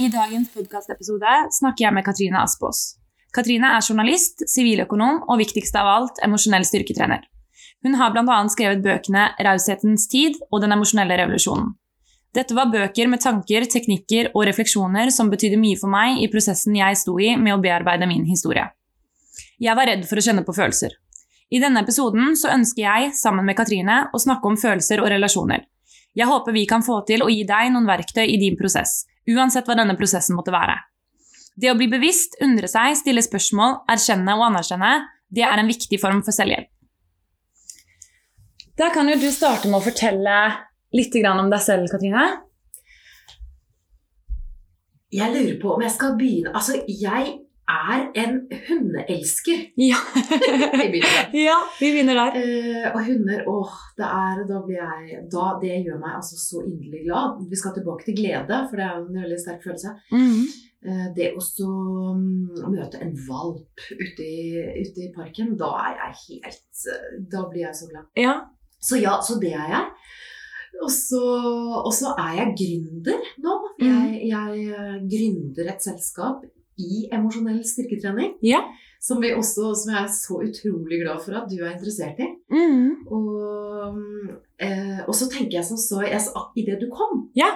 I dagens podkastepisode snakker jeg med Katrine Aspås. Katrine er journalist, siviløkonom og viktigst av alt emosjonell styrketrener. Hun har bl.a. skrevet bøkene 'Raushetens tid' og 'Den emosjonelle revolusjonen'. Dette var bøker med tanker, teknikker og refleksjoner som betydde mye for meg i prosessen jeg sto i med å bearbeide min historie. Jeg var redd for å kjenne på følelser. I denne episoden så ønsker jeg, sammen med Katrine, å snakke om følelser og relasjoner. Jeg håper vi kan få til å gi deg noen verktøy i din prosess, uansett hva denne prosessen måtte være. Det å bli bevisst, undre seg, stille spørsmål, erkjenne og anerkjenne, det er en viktig form for selvhjelp. Da kan jo du starte med å fortelle litt om deg selv, Katrine. Jeg lurer på om jeg skal begynne Altså, jeg er en hundeelsker. Ja. Vi begynner der. ja, vi begynner der. Eh, og hunder, åh, det er Da blir jeg da, Det gjør meg altså så inderlig glad. Vi skal tilbake til glede, for det er en veldig sterk følelse. Mhm. Eh, det å så mm, møte en valp ute i, ute i parken, da er jeg helt eh, Da blir jeg så glad. Ja. Så ja, så det er jeg. Og så, og så er jeg gründer nå. Mm. Jeg, jeg eh, gründer et selskap i emosjonell styrketrening. Ja. Som, vi også, som jeg er så utrolig glad for at du er interessert i. Mm. Og, eh, og så tenker jeg som så jeg, Idet du kom, Ja.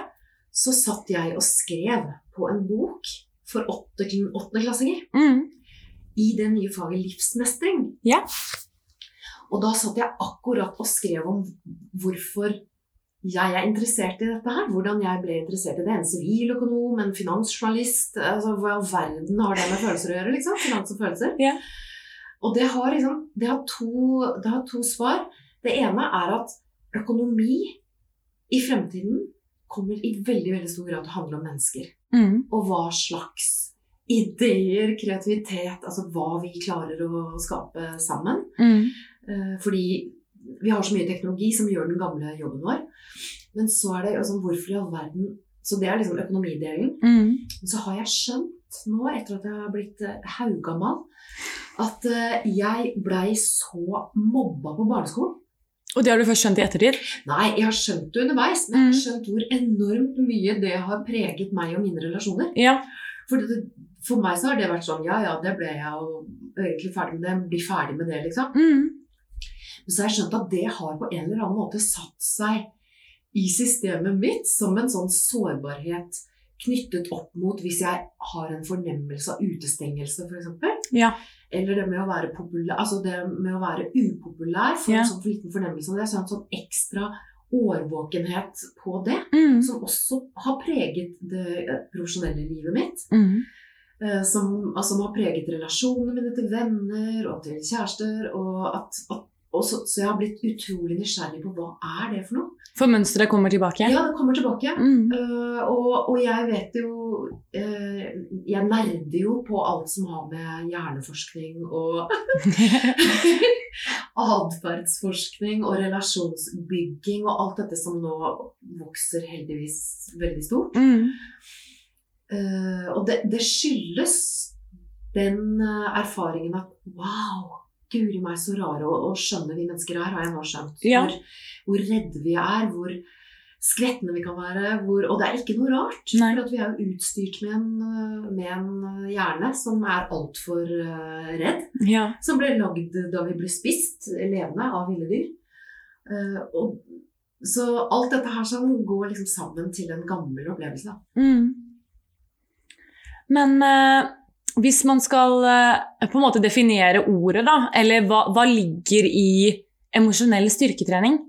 så satt jeg og skrev på en bok for åtte- åttendeklassinger Mm. i det nye faget livsmestring. Ja. Og da satt jeg akkurat og skrev om hvorfor jeg er interessert i dette her. Hvordan jeg ble interessert i det. En siviløkonom, en finansjournalist. Altså, hva i all verden har det med følelser å gjøre? liksom? Finans og følelser. Ja. Og det har, liksom, det, har to, det har to svar. Det ene er at økonomi i fremtiden kommer i veldig veldig stor grad til å handle om mennesker Mm. og hva slags ideer, kreativitet, altså hva vi klarer å skape sammen. Mhm. Eh, Fordi vi har så mye teknologi som gjør den gamle jobben vår. Men så er det altså, hvorfor i all verden Så det er liksom økonomidelen. Mm. Men så har jeg skjønt nå, etter at jeg har blitt haugammal, at uh, jeg blei så mobba på barneskolen. Og det har du først skjønt i ettertid? Nei, jeg har skjønt det underveis, men jeg Mm. har skjønt hvor enormt mye det har preget meg og mine relasjoner. Ja. For, det, for meg så har det vært sånn Ja, ja, det ble jeg jo egentlig ferdig med det. Bli ferdig med det, liksom. Mhm. Men så har jeg skjønt at det har på en eller annen måte satt seg i systemet mitt som en sånn sårbarhet knyttet opp mot hvis jeg har en fornemmelse av utestengelse, f.eks. Ja. Eller det med å være populær, altså det med å være upopulær, for Ja. en sånn for liten fornemmelse av det. Så en sånn ekstra årvåkenhet på det, Mm. som også har preget det profesjonelle livet mitt. Mhm. Eh, som, altså, som har preget relasjonene mine til venner og til kjærester. Og, at, at, så, så jeg har blitt utrolig nysgjerrig på hva er det for noe. For mønsteret kommer tilbake? Ja, det kommer tilbake. Mm. Uh, og, og jeg vet jo uh, Jeg nerder jo på alt som har med hjerneforskning og atferdsforskning og relasjonsbygging og alt dette som nå vokser heldigvis veldig stort. Mhm. Eh, og det, det skyldes den eh, erfaringen at wow, guri meg så rare og, og skjønne vi mennesker er, har jeg nå skjønt. Ja. Hvor, hvor redde vi er, hvor skvetne vi kan være. Hvor, og det er ikke noe rart, Nei. for vi er jo utstyrt med en, eh, med en hjerne som er altfor uh, redd. Ja. Som ble lagd da vi ble spist levende av ville dyr. Uh, så alt dette her sånn går liksom sammen til en gammel opplevelse. Mm. Men eh, hvis man skal eh, på en måte definere ordet, da, eller hva, hva ligger i emosjonell styrketrening?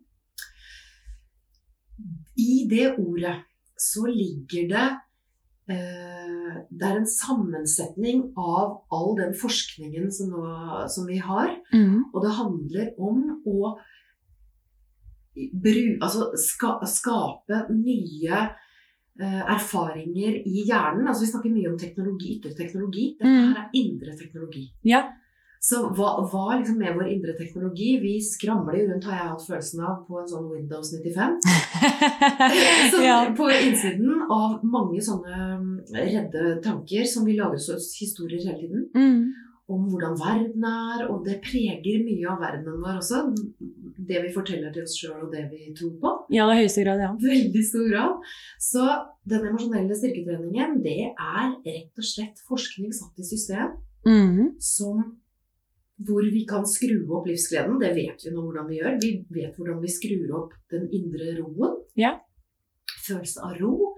I det ordet så ligger det eh, Det er en sammensetning av all den forskningen som, nå, som vi har. Mm. Og det handler om å bru, altså ska, skape nye erfaringer i hjernen. Altså Vi snakker mye om teknologi, ytre teknologi. Dette Mm. her er indre teknologi. Ja. Så hva, hva liksom med vår indre teknologi? Vi skramler jo rundt, har jeg hatt følelsen av, på en sånn Windows 95. Så ja. På innsiden av mange sånne mm, redde tanker som vi lager oss historier hele tiden. Mm. Om hvordan verden er, og det preger mye av verdenen vår også. Det vi forteller til oss sjøl, og det vi tror på. Ja, I høyeste grad, ja. Veldig stor grad. Så den emosjonelle styrketreningen, det er rett og slett forskning satt i system Mhm. som hvor vi kan skru opp livsgleden. Det vet vi nå hvordan vi gjør. Vi vet hvordan vi skrur opp den indre roen. Ja. Følelse av ro.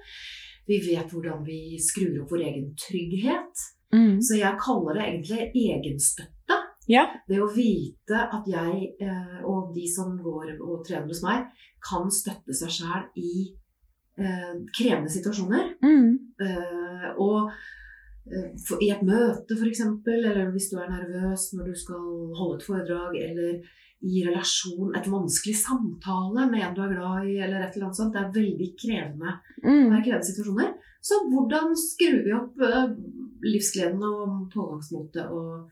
Vi vet hvordan vi skrur opp vår egen trygghet. Mhm. Så jeg kaller det egentlig egenstøtte. Ja. Det å vite at jeg eh, og de som går og trener hos meg, kan støtte seg sjæl i eh, krevende situasjoner. Mm. Eh, og eh, i et møte, f.eks., eller hvis du er nervøs når du skal holde et foredrag, eller i relasjon, et vanskelig samtale med en du er glad i, eller et eller annet sånt. Det er veldig krevende, det Mhm. er krevende situasjoner. Så hvordan skrur vi opp eh, livsgleden og pågangsmotet og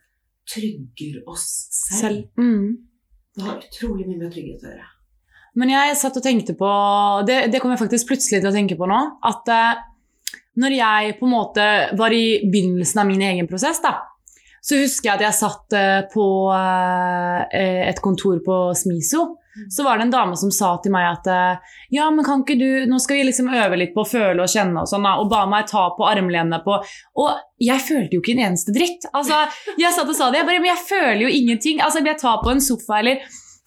trygger oss selv? Selv. Mm. Det har utrolig mye med trygghet å gjøre. Men jeg satt og tenkte på Det, det kom jeg faktisk plutselig til å tenke på nå. At eh, når jeg på en måte var i begynnelsen av min egen prosess, da, så husker jeg at jeg satt eh, på eh, et kontor på Smiso. Så var det en dame som sa til meg at eh, ja, men kan ikke du, nå skal vi liksom øve litt på å føle og kjenne og sånn, og ba meg ta på armlenene på Og jeg følte jo ikke en eneste dritt. Altså, jeg satt og sa det, jeg bare, men jeg føler jo ingenting. Altså, jeg tar på en sofa eller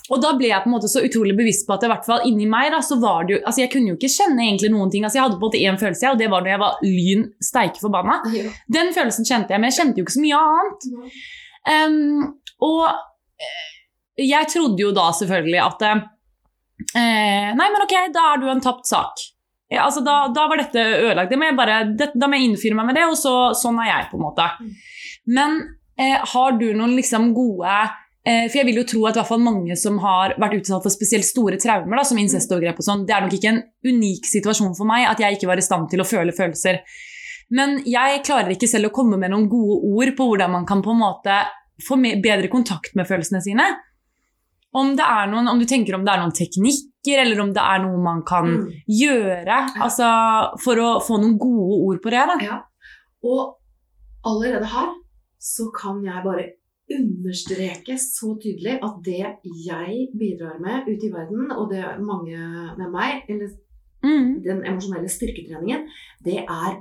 og da ble jeg på en måte så utrolig bevisst på at i hvert fall inni meg da, så var det jo, altså jeg kunne jo ikke kjenne egentlig noen ting. altså Jeg hadde på en måte én følelse, og det var når jeg var lyn steike forbanna. Ja. Den følelsen kjente jeg, men jeg kjente jo ikke så mye annet. Um, og jeg trodde jo da selvfølgelig at eh, Nei, men ok, da er du en tapt sak. Ja, altså da, da var dette ødelagt. Det må jeg bare, det, da må jeg innfyre meg med det, og så, sånn er jeg, på en måte. Mm. Men eh, har du noen liksom gode eh, For jeg vil jo tro at i hvert fall mange som har vært utsatt for spesielt store traumer, da, som incestovergrep og sånn, det er nok ikke en unik situasjon for meg at jeg ikke var i stand til å føle følelser. Men jeg klarer ikke selv å komme med noen gode ord på hvordan man kan på en måte få bedre kontakt med følelsene sine. Om, det noen, om du tenker om det er noen teknikker, eller om det er noe man kan Mm. gjøre altså, for å få noen gode ord på det. Ja. Og allerede her så kan jeg bare understreke så tydelig at det jeg bidrar med ute i verden, og det mange med meg, eller Mm. den emosjonelle styrketreningen, det er,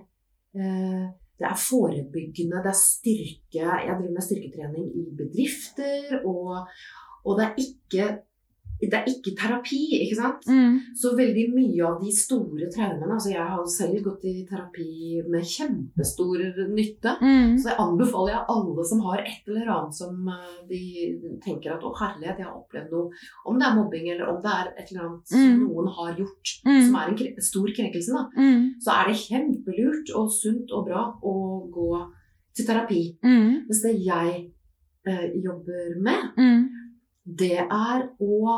eh, det er forebyggende, det er styrke Jeg driver med styrketrening i bedrifter, og, og det, er ikke, det er ikke terapi, ikke sant? Mm. Så veldig mye av de store traumene altså Jeg har selv gått i terapi med kjempestor nytte. Mm. Så jeg anbefaler jeg alle som har et eller annet som eh, de tenker at å herlighet, jeg har opplevd noe Om det er mobbing eller om det er et eller annet som Mm. noen har gjort Mm. som er en kre stor krenkelse, da, Mm. så er det kjempelurt og sunt og bra å gå til terapi. Mm. Mens det jeg eh, jobber med. Det er å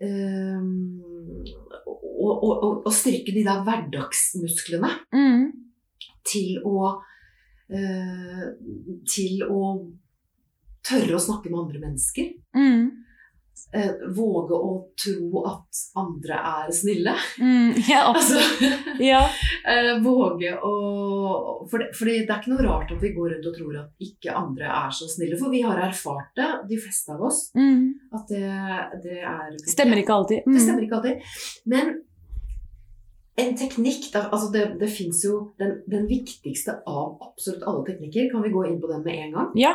ehm, å, å, å, å styrke de der hverdagsmusklene Mm. til å uh, Til å tørre å snakke med andre mennesker. Mm. Eh, våge å tro at andre er snille. Mm. Ja, Altså, absolutt. Ja. eh, våge å for det, for det er ikke noe rart at vi går rundt og tror at ikke andre er så snille. For vi har erfart det, de fleste av oss, Mm. at det, det er Stemmer ikke alltid. Mm. Det stemmer ikke alltid. Men en teknikk der, altså Det, det fins jo den, den viktigste av absolutt alle teknikker. Kan vi gå inn på den med en gang? Ja,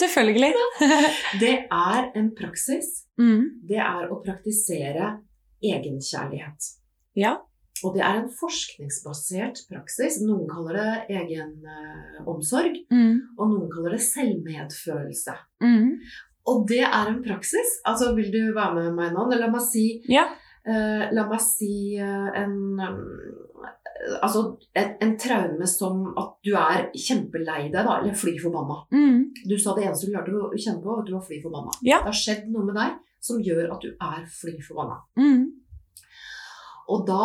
selvfølgelig. Det er en praksis. mm. Det er å praktisere egenkjærlighet. Ja. Og det er en forskningsbasert praksis. Noen kaller det egenomsorg, Mm. og noen kaller det selvmedfølelse. Mm. Og det er en praksis. Altså, Vil du være med meg nå? Eller La meg si Ja. Eh, la meg si eh, en um, Altså en, en traume som at du er kjempelei deg, da, eller fly forbanna. Mm. Du sa det eneste du klarte å kjenne på, at du var fly forbanna. Ja. Det har skjedd noe med deg som gjør at du er fly forbanna. Mm. Og da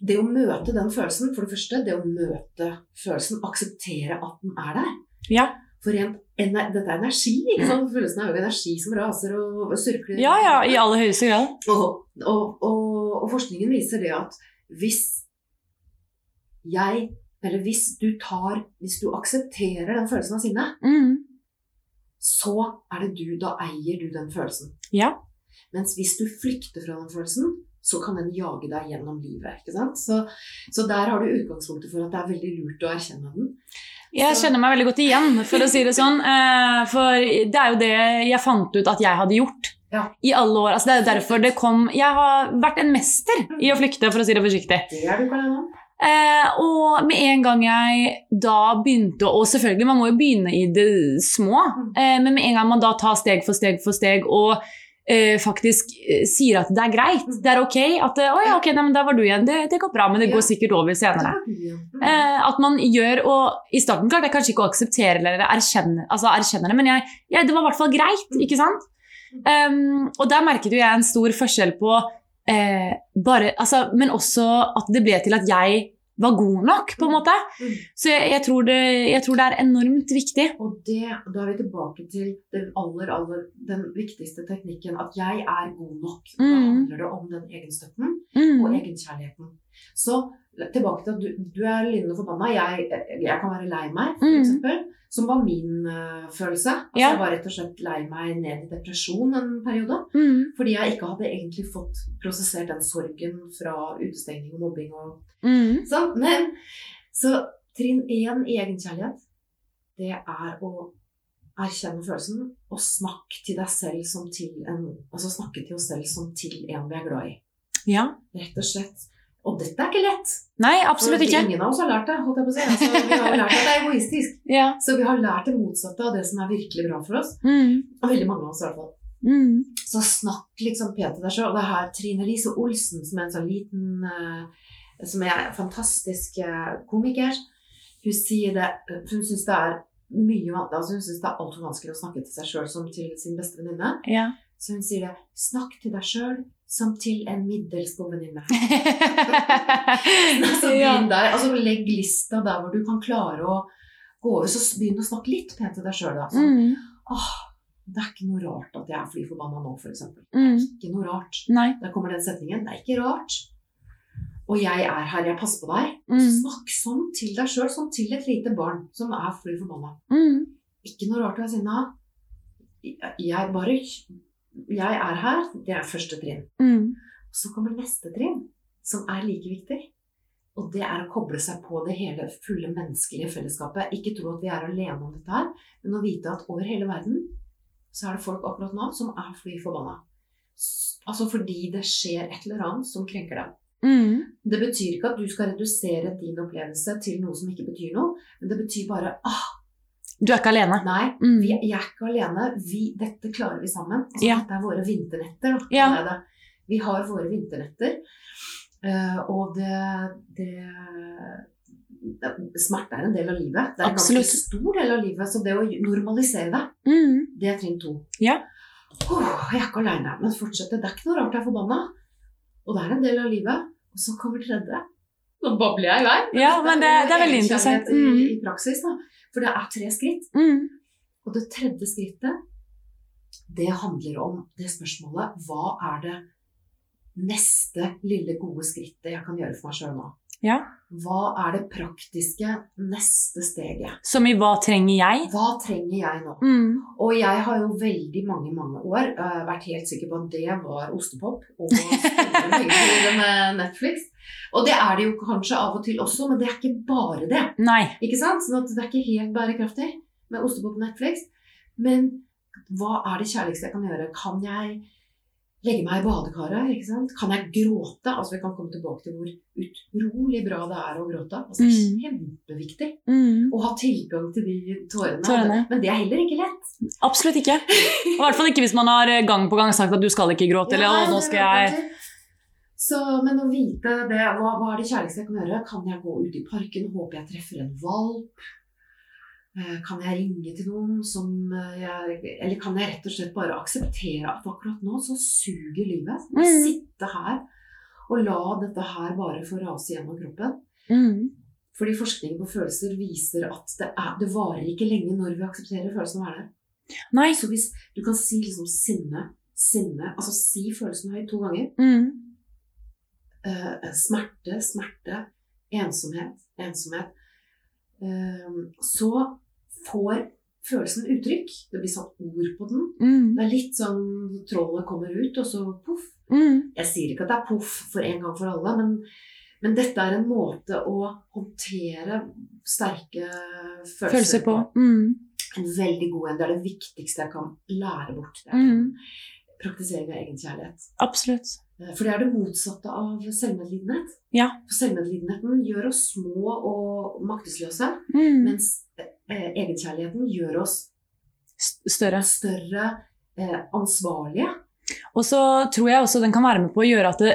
Det å møte den følelsen, for det første, det å møte følelsen, akseptere at den er der. Ja. For rent, dette er energi, ikke sant? Følelsen er jo energi som raser og surkler. ja, ja, i aller høyeste grad. Og, og, og, og forskningen viser det at hvis jeg Eller hvis du tar Hvis du aksepterer den følelsen av sinne, Mm. så er det du, da eier du den følelsen. Ja. Mens hvis du flykter fra den følelsen, så kan den jage deg gjennom livet. ikke sant? Så, så der har du utgangspunktet for at det er veldig lurt å erkjenne den. Jeg kjenner meg veldig godt igjen, for å si det sånn. Eh, For det er jo det jeg fant ut at jeg hadde gjort Ja. i alle år. Altså, det er derfor det kom Jeg har vært en mester i å flykte, for å si det forsiktig. Det er du. Eh, og med en gang jeg da begynte Og selvfølgelig, man må jo begynne i det små. Eh, men med en gang man da tar steg for steg for steg og faktisk eh, sier at det er greit, det er ok at eh, Å ja, ok, nei, men der var du igjen. Det, det går bra, men det Ja. går sikkert over senere. Mm. Eh, at man gjør, og I starten klarte jeg kanskje ikke å akseptere eller erkjenne, altså erkjenne det, men jeg, jeg, det var i hvert fall greit. ikke sant? Um, og der merket jo jeg en stor forskjell på eh, bare, altså, Men også at det ble til at jeg var god nok, på en måte. Mm. Så jeg, jeg, tror det, jeg tror det er enormt viktig. Og det, da er vi tilbake til den aller, aller, den viktigste teknikken, at jeg er god nok. Da Mm. handler det om den egenstøtten og Mm. egenkjærligheten. Så tilbake til at du, du er lynende forbanna. Jeg, jeg kan være lei meg, Mm. eksempel. Som var min uh, følelse. Altså, Ja. Jeg var rett og slett lei meg ned i depresjon en periode. Mm. Fordi jeg ikke hadde egentlig fått prosessert den sorgen fra utestengning og mobbing. Og, Mm. sånn. Men så trinn én i egenkjærlighet, det er å erkjenne følelsen og snakke til deg selv som til en Altså snakke til oss selv som til en vi er glad i. Ja. Rett og slett. Og dette er ikke lett. Nei, absolutt ikke. Ingen av oss har lært det. holdt jeg på å si. Altså, vi har lært at det er egoistisk. Ja. Så vi har lært det motsatte av det som er virkelig bra for oss. Mm. Og veldig mange av oss i hvert fall. Mm. Så snakk liksom pent til deg sjøl. Og det er her Trine Lise Olsen, som er en sånn liten uh, Som er en fantastisk uh, komiker, hun sier det Hun syns det er mye altså hun synes det er altfor vanskelig å snakke til seg sjøl som til sin beste venninne. Ja. Så hun sier det Snakk til deg sjøl som til en middels god venninne. Så begynn der. Altså legg lista der hvor du kan klare å gå over. Så begynn å snakke litt pent til deg sjøl, da. Sånn, Mm. Oh, det er ikke noe rart at jeg er fly forbanna nå, f.eks. Mm. Ikke noe rart. Nei. Der kommer den setningen. Det er ikke rart. Og jeg er her, jeg passer på deg. Mm. Snakk sånn til deg sjøl, som til et lite barn som er fly forbanna. Mm. Ikke noe rart å være sinna. Jeg bare Jeg er her. Det er første trinn. Mm. Så kommer neste trinn, som er like viktig. Og det er å koble seg på det hele fulle menneskelige fellesskapet. Ikke tro at vi er alene om dette her, men å vite at over hele verden så er det folk akkurat nå som er fly forbanna. Altså fordi det skjer et eller annet som krenker dem. Mm. Det betyr ikke at du skal redusere din opplevelse til noe som ikke betyr noe, men det betyr bare ah, Du er ikke alene. nei, Mm. vi, jeg er ikke alene. Vi, dette klarer vi sammen. Altså, Ja. Dette er våre vinternetter. Ja. Vi har våre vinternetter. Uh, og det, det, det Smerte er en del av livet. Det er en Absolutt. ganske stor del av livet. Så det å normalisere det, Mm. det er trinn to. Ja. Oh, jeg er ikke aleine, men fortsette. Det er ikke noe rart jeg er forbanna. Og det er en del av livet. Og så kommer tredje. Nå babler jeg i vei. Ja, men det- det er veldig interessant. Mm. I, I praksis, da. For det er tre skritt. Mm. Og det tredje skrittet, det handler om det spørsmålet Hva er det neste lille gode skrittet jeg kan gjøre for meg sjøl nå? Ja. Hva er det praktiske neste steget? Som i hva trenger jeg? Hva trenger jeg nå? Mm. Og jeg har jo veldig mange mange år uh, vært helt sikker på at det var ostepop og med Netflix. Og det er det jo kanskje av og til også, men det er ikke bare det. Nei. Ikke sant? Sånn at det er ikke helt bærekraftig med ostepop og Netflix. Men hva er det kjærligste jeg kan gjøre? Kan jeg legge meg i badekaret? Ikke sant? Kan jeg gråte? Altså Vi kan komme tilbake til hvor utrolig bra det er å gråte. Altså, det er kjempeviktig Mm. å ha tilgang til de tårene. Tårene. Men det er heller ikke lett. Absolutt ikke. Og I hvert fall ikke hvis man har gang på gang sagt at du skal ikke gråte. eller Ja, «Å, nå skal jeg... Så, men å vite det, hva, hva er det kjærligste jeg kan gjøre? Kan jeg gå ut i parken? Håper jeg treffer en valp? Eh, Kan jeg ringe til noen som eh, jeg Eller kan jeg rett og slett bare akseptere at akkurat nå så suger livet? Mm. Sitte her og la dette her bare få rase gjennom kroppen. Mm. Fordi forskning på følelser viser at det, er, det varer ikke lenge når vi aksepterer følelsen å være der. Nei. Så hvis du kan si liksom sinne, sinne Altså si følelsen høyt to ganger. Mm. Eh, smerte, smerte, ensomhet, ensomhet, Uh, så får følelsen uttrykk. Det blir satt ord på den. Mm. Det er litt sånn trollet kommer ut, og så poff. Mm. Jeg sier ikke at det er poff for en gang for alle, men, men dette er en måte å håndtere sterke følelser, Følelser på. Mm. En veldig god en. Det er det viktigste jeg kan lære bort. Det Mm. Praktisering av egenkjærlighet. Absolutt. Eh, For det er det motsatte av selvmedlidenhet. Ja. For selvmedlidenheten gjør oss små og maktesløse, Mm. mens eh, egenkjærligheten gjør oss Større. større, eh, ansvarlige. Og så tror jeg også den kan være med på å gjøre at det,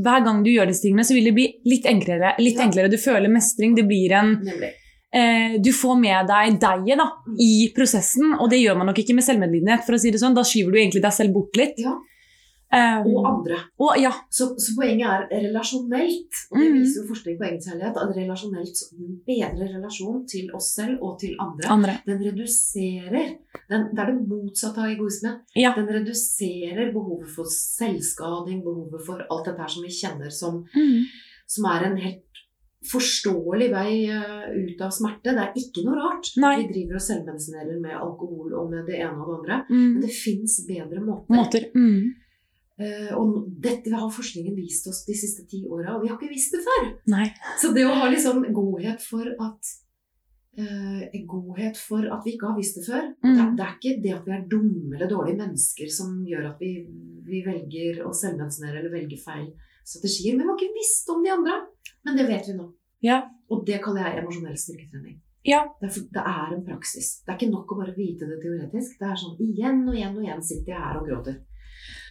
hver gang du gjør disse tingene, så vil det bli litt enklere. Litt Ja. enklere. Du føler mestring. Det blir en Nemlig. Eh, Du får med deg deg da, i prosessen, og det gjør man nok ikke med selvmedlidenhet. for å si det sånn. Da skyver du egentlig deg selv bort litt. Ja. Um, Og andre. og ja. Så, så poenget er relasjonelt. Og det Mhm. viser jo forskning på egenkjærlighet. At relasjonelt så bedre relasjon til oss selv og til andre. Andre. Den reduserer den, Det er det motsatte av egoisme. Ja. Den reduserer behovet for selvskading, behovet for alt dette her som vi kjenner som, Mm. som er en helt forståelig vei eh, ut av smerte. Det er ikke noe rart Nei. vi driver og selvmedisinerer med alkohol og med det ene og det andre. Mm. Men det fins bedre måter. Måter. Mm. Uh, og dette har forskningen vist oss de siste ti åra, og vi har ikke visst det før. Nei. Så det å ha liksom godhet for at uh, Godhet for at vi ikke har visst det før. Mm. Det, det er ikke det at vi er dumme eller dårlige mennesker som gjør at vi, vi velger å selvmedisinere eller velge feil strategier. Men vi har ikke visst om de andre. Men det vet vi nå. Ja. Og det kaller jeg emosjonell styrketrening. Ja. Det er, det er en praksis. Det er ikke nok å bare vite det teoretisk. Det er sånn igjen og igjen og igjen sitter jeg her og gråter.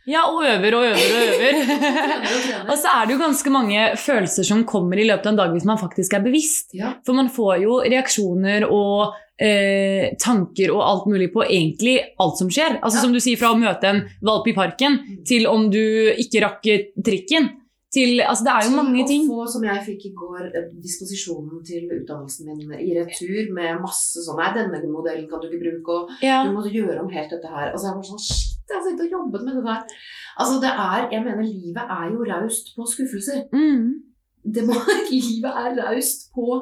ja, og øver og øver og øver. Og og så er det jo ganske mange følelser som kommer i løpet av en dag hvis man faktisk er bevisst. Ja. For man får jo reaksjoner og eh, tanker og alt mulig på egentlig alt som skjer. Altså Ja. Som du sier, fra å møte en valp i parken til om du ikke rakk trikken. Til, altså det er jo mange ting. Å få, som jeg fikk i går, eh, disposisjonen til utdannelsen min i retur med masse sånn Nei, denne modellen kan du ikke bruke, og Ja. du må gjøre om helt dette her. Altså jeg var sånn Shit, jeg har sittet og jobbet med det der. Altså det er Jeg mener, livet er jo raust på skuffelser. Mm. Det må, livet er raust på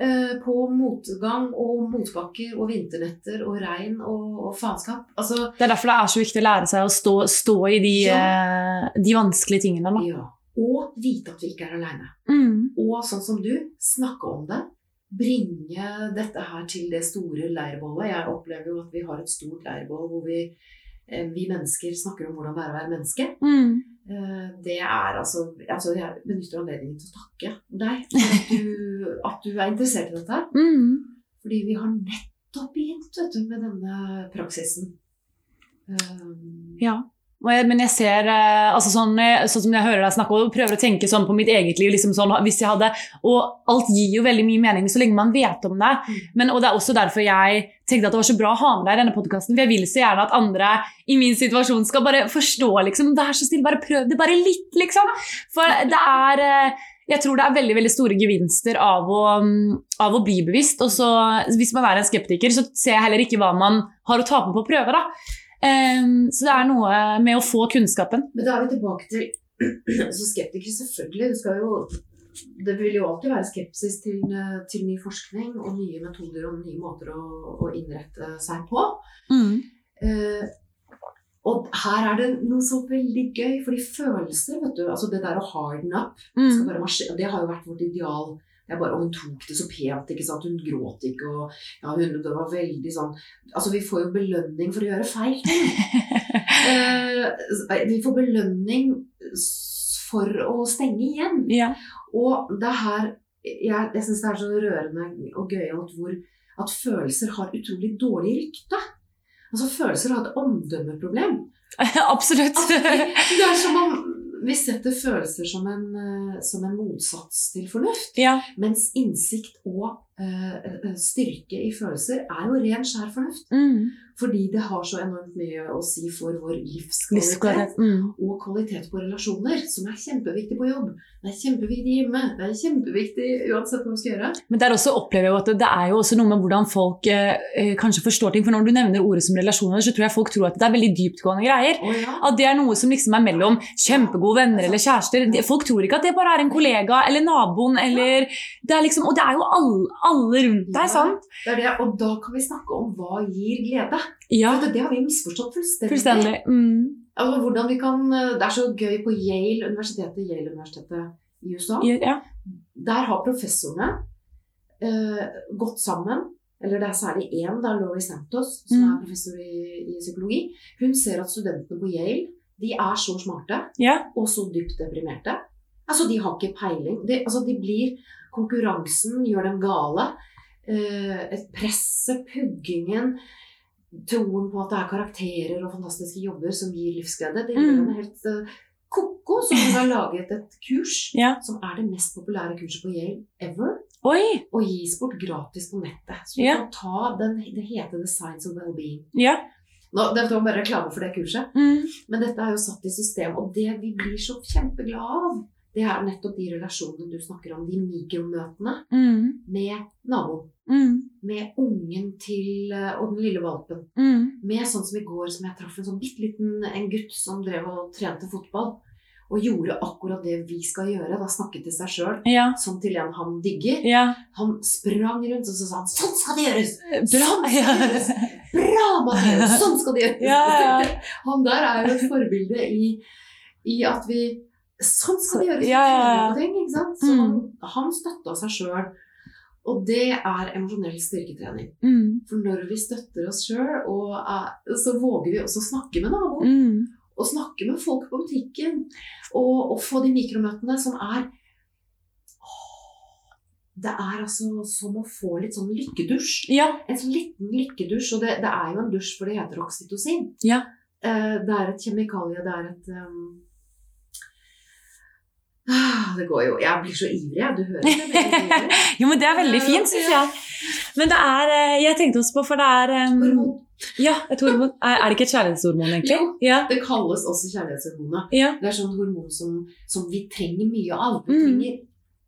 eh, på motgang og motbakker og vinternetter og regn og, og faenskap. Altså, Det er derfor det er så viktig å lære seg å stå, stå i de, Ja. eh, de vanskelige tingene. Da. ja. Og vite at vi ikke er aleine. Mm. Og sånn som du, snakke om det. Bringe dette her til det store leirbålet. Jeg opplever jo at vi har et stort leirbål hvor vi, eh, vi mennesker snakker om hvordan det er å være menneske. Mm. Eh, Det er altså, altså Jeg benytter anledningen til å takke deg for at du, at du er interessert i dette. Mm. Fordi vi har nettopp begynt vet du, med denne praksisen. Um, Ja. Men jeg ser eh, altså sånn, sånn som jeg hører deg snakke og prøver å tenke sånn på mitt eget liv. Liksom sånn, hvis jeg hadde, og alt gir jo veldig mye mening så lenge man vet om det. Mm. Men, og Det er også derfor jeg tenkte at det var så bra å ha med deg i denne podkasten. For jeg vil så gjerne at andre i min situasjon skal bare forstå. liksom, Vær så snill, bare prøv det bare litt, liksom. For det er eh, jeg tror det er veldig veldig store gevinster av å, mm, av å bli bevisst. Og så, hvis man er en skeptiker, så ser jeg heller ikke hva man har å tape på å prøve. da. Så det er noe med å få kunnskapen. Men da er vi tilbake til Så skeptikere, selvfølgelig. Du skal jo, det vil jo alltid være skepsis til, eh, til ny forskning og nye metoder og nye måter å, å innrette seg på. Eh, og her er det noe så veldig gøy, fordi følelser, vet du, altså det der å harden up, skal Mm. det har jo vært vårt ideal. Er bare, og hun tok det så pent, ikke sant? hun gråt ikke, og ja, hun det var veldig sånn Altså, vi får jo belønning for å gjøre feil ting. Eh, vi får belønning for å stenge igjen. ja. Og det er her Jeg, jeg syns det er så rørende og gøyalt hvor at følelser har utrolig dårlig rykte. Altså Følelser har et omdømmeproblem. Absolutt. Altså, det, det er som om vi setter følelser som en, eh, som en motsats til fornuft. ja. Mens innsikt og eh, styrke i følelser er jo ren, skjær fornuft. Mm. Fordi det har så enormt mye å si for vår livskvalitet. Mm. Og kvalitet på relasjoner, som er kjempeviktig på jobb. Det er kjempeviktig hjemme. Det er kjempeviktig uansett hva vi skal gjøre. Men der også opplever jeg at det er jo også noe med hvordan folk eh, eh, kanskje forstår ting. For når du nevner ordet som relasjoner, så tror jeg folk tror at det er veldig dyptgående greier. Oh, ja. At det er noe som liksom er mellom kjempegode venner eller kjærester. Folk tror ikke at det bare er en kollega eller naboen eller det er liksom, Og det er jo alle, alle rundt deg, sant? Det er det, og da kan vi snakke om hva gir glede. Ja, det, det har vi misforstått fullstendig. fullstendig. Mm. Altså, kan, det er så gøy på Yale universitetet, Yale universitetet i USA. Ja. Der har professorene eh, gått sammen, eller det er særlig én, da, Laurie Santos, som Mm. er professor i, i psykologi. Hun ser at studentene på Yale de er så smarte ja. og så dypt deprimerte. Altså, De har ikke peiling. De, altså, de blir, konkurransen gjør dem gale. Eh, et presset, puggingen, troen på at det er karakterer og fantastiske jobber som gir livsglede, det gjør Mm. henne helt uh, ko-ko. Så hun har laget et kurs Ja. som er det mest populære kurset på Yale ever, Oi! og gis bort gratis på nettet. Så du Ja. kan ta den, Det heter The Science of Wellbeing. Ja. Nå, det var bare reklame for det kurset. Mm. Men dette er jo satt i system, og det vi blir så kjempeglade av, det er nettopp de relasjonene du snakker om, de mikromøtene Mm. med naboen. Mm. Med ungen til eh, og den lille valpen. Mm. Med sånn som i går, som jeg traff en sånn bitte liten en gutt som drev og trente fotball. Og gjorde akkurat det vi skal gjøre. Da snakket til seg sjøl, Ja. som til en han digger. Ja. Han sprang rundt og så sa han 'sånn skal det gjøres'! Bra! Sånn skal det gjøres! Bra, Mathias! Sånn skal det gjøres! Ja, ja. Han der er jo et forbilde i, i at vi Sånn skal det gjøres! Ja, ja, ja. ting, ikke sant? Så Mm. han, han støtta seg sjøl. Og det er emosjonell styrketrening. Mm. For når vi støtter oss sjøl, så våger vi også snakke med naboen. Mm. Og snakke med folk på butikken. Og, og få de mikromøtene som er Det er altså som å få litt sånn lykkedusj. Ja. En sånn liten lykkedusj. Og det, det er jo en dusj, for det heter oksytocin. Ja. Eh, det er et kjemikalie, det er et um... ah, Det går jo Jeg blir så ivrig. Du hører det? Jo, men det er veldig fint, syns jeg. Men det er eh, Jeg tenkte også på, for det er um. Ja, et hormon. Er, det ikke et kjærlighetshormon, egentlig? Jo. Ja. Det kalles også kjærlighetshormonet. Ja. Det er sånn hormon som, som vi trenger mye av. Vi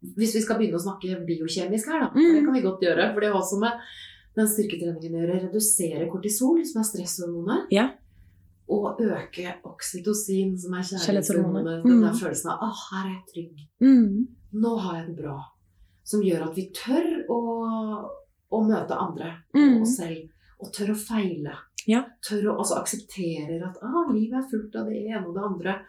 Mm. hvis vi skal begynne å snakke biokjemisk her, da, for Mm. det kan vi godt gjøre. For det har også med den styrketreningen å gjøre. Redusere kortisol, som er stresshormonet. Ja. Og øke oksytocin, som er Kjærlighetshormonet. Den der Mm. følelsen av 'Å, her er jeg trygg'. Mm. Nå har jeg det bra. Som gjør at vi tør å, å møte andre Mm. og oss selv. Og tør å feile. Ja. Tør å altså akseptere at ah, livet er fullt av det ene og det andre.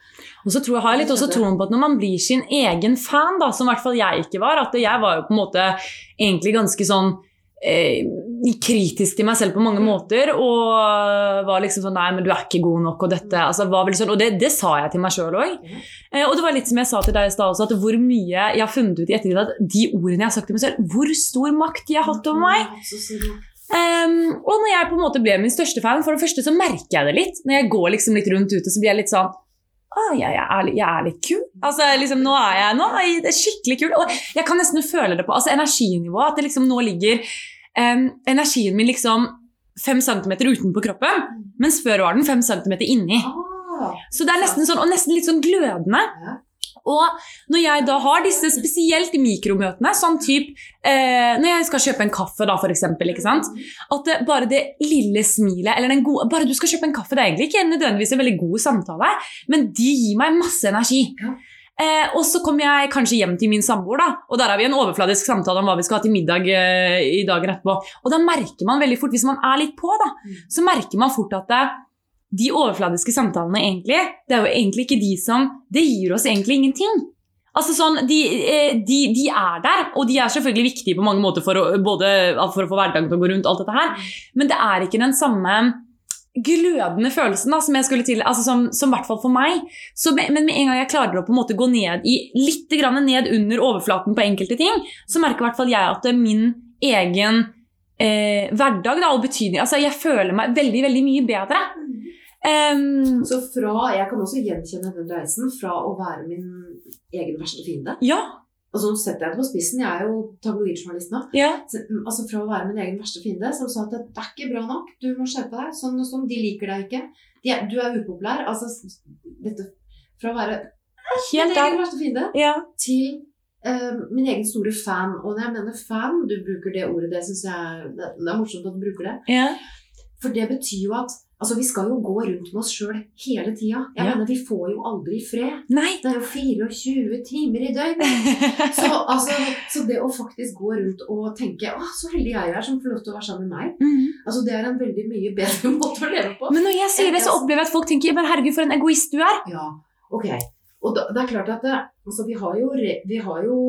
Og så tror jeg, har jeg litt også troen på at når man blir sin egen fan, da, som i hvert fall jeg ikke var At jeg var jo på en måte egentlig ganske sånn kritisk til meg selv på mange måter. Og var liksom sånn Nei, men du er ikke god nok, og dette altså, var vel sånn, Og det, det sa jeg til meg sjøl òg. Eh, og det var litt som jeg sa til deg i stad også, at hvor mye jeg har funnet ut i ettertid at de ordene jeg har sagt til meg selv, hvor stor makt de har hatt over meg. Ehm, og når jeg på en måte ble min største fan, for det første så merker jeg det litt. Når jeg går liksom litt rundt ute, så blir jeg litt sånn ah, jeg, jeg, er, jeg er litt kul. Altså, liksom, nå er jeg nå er jeg skikkelig kul. Og jeg kan nesten føle det på altså, energinivået. At det liksom nå ligger um, energien min liksom fem centimeter utenpå kroppen, mens før var den fem centimeter inni. Ah, Så det er nesten sånn, og nesten litt sånn glødende. Og når jeg da har disse spesielt mikromøtene, sånn typ eh, Når jeg skal kjøpe en kaffe, da, for eksempel, ikke sant? At det, bare det lille smilet, eller den gode Bare du skal kjøpe en kaffe, det er egentlig ikke nødvendigvis en veldig god samtale, men de gir meg masse energi. Ja. Eh, og så kommer jeg kanskje hjem til min samboer, da, og der har vi en overfladisk samtale om hva vi skal ha til middag eh, i dagen etterpå. Og da merker man veldig fort, hvis man er litt på, da, Mm. så merker man fort at det, de overfladiske samtalene egentlig, det er jo egentlig ikke de som Det gir oss egentlig ingenting. Altså sånn, de, eh, de, de er der, og de er selvfølgelig viktige på mange måter for å, både for å få hverdagen til å gå rundt, alt dette her, men det er ikke den samme glødende følelsen da, som jeg skulle til, altså som, som hvert fall for meg. Så, men med en gang jeg klarer å på en måte gå ned i, litt grann ned under overflaten på enkelte ting, så merker i hvert fall jeg at min egen eh, hverdag da, og betydning Altså, jeg føler meg veldig, veldig mye bedre. Em, Så fra, Jeg kan også gjenkjenne den reisen fra å være min egen verste fiende. ja, Og så setter jeg det på spissen, jeg er jo tabloidjournalist nå. ja, mm, altså Fra å være min egen verste fiende, som sa at det er ikke bra nok, du må skjerpe deg. Sånn og sånn, De liker deg ikke. Er, du er upopulær. Altså, dette, fra å være min egen verste fiende Ja, til uh, min egen store fan. Og når jeg mener fan, du bruker det ordet, det syns jeg det, det er morsomt at du bruker det. ja, For det betyr jo at Altså, Vi skal jo gå rundt med oss sjøl hele tida. Jeg Ja. mener, Vi får jo aldri fred. Nei! Det er jo 24 timer i døgnet. Så, altså, så det å faktisk gå rundt og tenke å, så heldig jeg er som får lov til å være sammen med meg, Mhm. altså det er en veldig mye bedre måte å leve på. Men når jeg sier det, så opplever jeg at folk tenker men herregud, for en egoist du er. Ja, ok. Og da, det er klart at det, altså, vi, har jo, vi, har jo,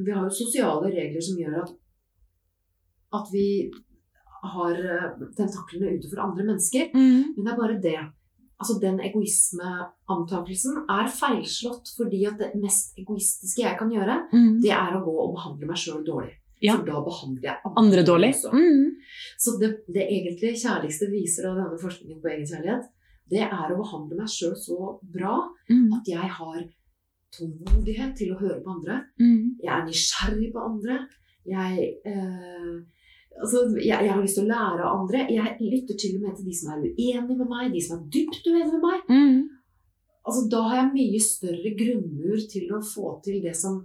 vi har jo sosiale regler som gjør at, at vi har eh, tentaklene utenfor andre mennesker. Mm. Men det er bare det. Altså Den egoismeantakelsen er feilslått fordi at det mest egoistiske jeg kan gjøre, mm. det er å gå og behandle meg sjøl dårlig. Ja. For da behandler jeg Andre dårlig. også. Mhm. Så det, det egentlig kjærligste viser av denne forskningen på egenkjærlighet, det er å behandle meg sjøl så bra Mhm. at jeg har tålmodighet til å høre på andre. Mhm. Jeg er nysgjerrig på andre. Jeg, eh, altså, jeg, jeg har lyst til å lære av andre. Jeg lytter til og med til de som er uenige med meg, de som er dypt uenige med meg. Mm. Altså, da har jeg mye større grunnmur til å få til det som